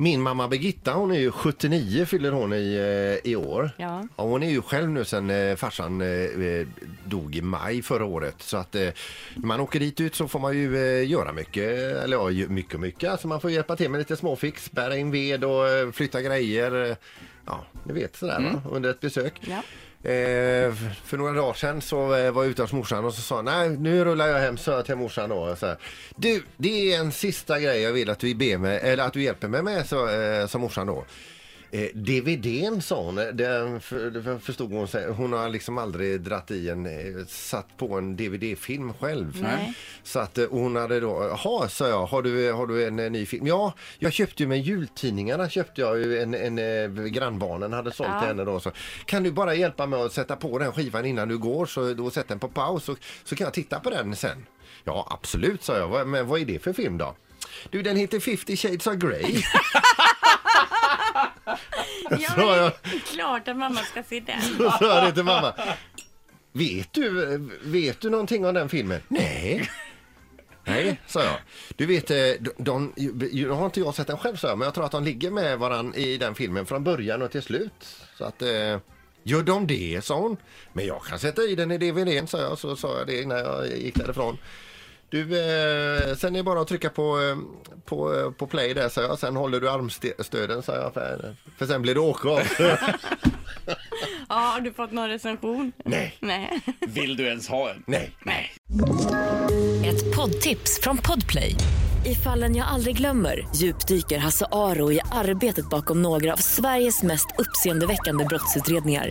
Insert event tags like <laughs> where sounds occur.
Min mamma Birgitta hon är ju 79 fyller hon i, eh, i år. Ja. Ja, hon är ju själv nu sen eh, farsan eh, dog i maj förra året. Så att eh, när man åker dit ut så får man ju eh, göra mycket, eller ja, ju- mycket mycket. Alltså man får hjälpa till med lite småfix, bära in ved och eh, flytta grejer. Ja, ni vet sådär va? under ett besök. Ja. Eh, för några dagar sedan så eh, var jag ute hos morsan och så sa nej nu rullar jag hem så jag till morsan då. och Så här, du, det är en sista grej jag vill att du, ber mig, eller att du hjälper mig med, så, eh, sa morsan då. Eh, DVDn sa hon, den för, den förstod hon sig. Hon har liksom aldrig dratt i en, eh, satt på en DVD-film själv. Nej. Så att eh, hon hade då, jaha sa jag, har du, har du en, eh, ny film? Ja, jag köpte ju med jultidningarna köpte jag ju en, en, eh, grannbarnen hade sålt Ja. till henne då. Så, kan du bara hjälpa mig att sätta på den skivan innan du går så då sätt den på paus så, så kan jag titta på den sen. Ja absolut sa jag, Vad- men vad är det för film då? Du den heter 50 shades of Grey. <laughs> Ja, det är klart att mamma ska se den. <laughs> Så sa det till mamma. Vet du, vet du någonting om den filmen? Nej. Nej, sa jag. Du vet, eh, de, de, nu har inte jag sett den själv, sa jag, men jag tror att de ligger med varann i den filmen från början och till slut. Så att, eh, gör de det, sa hon. Men jag kan sätta i den i DVDn, sa jag. Så sa jag det när jag gick därifrån. Du, eh, sen är det bara att trycka på, eh, på, eh, på play där, sa jag. Sen håller du armstöden, sa jag. För, för sen blir det åka av. <laughs> Ja, har du fått någon recension? Nej. Nej. Vill du ens ha en? Nej. Nej. Ett poddtips från Podplay. I fallen jag aldrig glömmer djupdyker Hasse Aro i arbetet bakom några av Sveriges mest uppseendeväckande brottsutredningar.